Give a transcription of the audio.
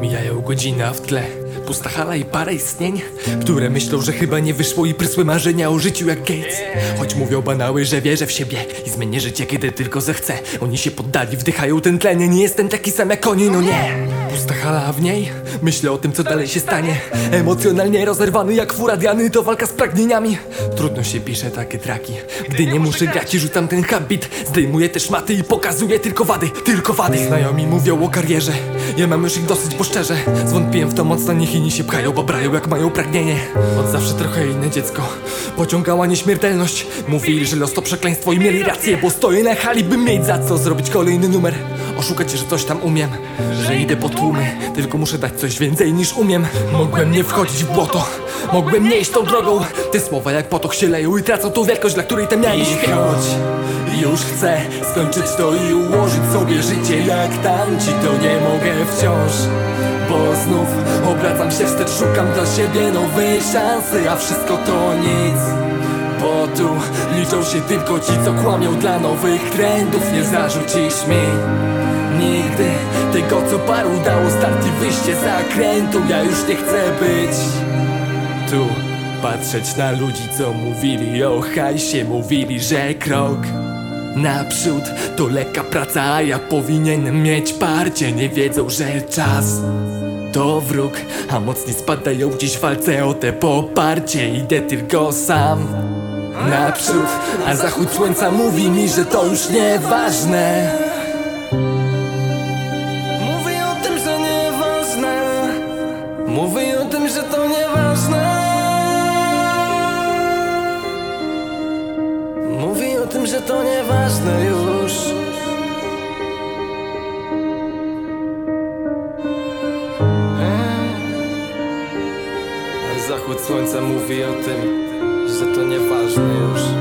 Mijają godziny, a w tle pusta hala i parę istnień Które myślą, że chyba nie wyszło i prysły marzenia o życiu jak Gates. Choć mówią banały, że wierzę w siebie i zmienię życie, kiedy tylko zechcę. Oni się poddali, wdychają ten tlen, nie jestem taki sam jak oni, no nie Pusta hala, a w niej? Myślę o tym, co dalej się stanie. Emocjonalnie rozerwany jak furadiany, to walka z pragnieniami. Trudno się pisze takie traki, gdy nie muszę grać i rzucam ten habit. Zdejmuję te szmaty i pokazuję tylko wady, tylko wady. Znajomi mówią o karierze, ja mam już ich dosyć, bo szczerze. Zwątpiłem w to mocno, niech inni się pchają, babrają jak mają pragnienie. Od zawsze trochę inne dziecko. Pociągała nieśmiertelność. Mówili, że los to przekleństwo i mieli rację Bo stoję na hali, by mieć za co zrobić kolejny numer Oszukać, że coś tam umiem Że idę po tłumy Tylko muszę dać coś więcej niż umiem. Mogłem nie wchodzić w błoto Mogłem nie iść tą drogą. Te słowa jak potok się leją i tracą tą wielkość, dla której te miałem I choć już chcę skończyć to i ułożyć sobie życie jak tamci. To nie mogę wciąż Bo znów obracam się wstecz, szukam dla siebie nowej szansy. A wszystko to nic Bo tu liczą się tylko ci, co kłamią dla nowych trendów. Nie zarzucisz mi tego, co paru dało start i wyjście zakrętu Ja już nie chcę być. Tu Patrzeć na ludzi, co mówili o hajsie Mówili, że krok Naprzód to lekka praca, a ja powinienem mieć parcie. Nie wiedzą, że czas to wróg A mocni spadają dziś w walce o te poparcie. Idę tylko sam Naprzód, a zachód słońca mówi mi, że to już nieważne Zachód słońca mówi o tym, że to nieważne już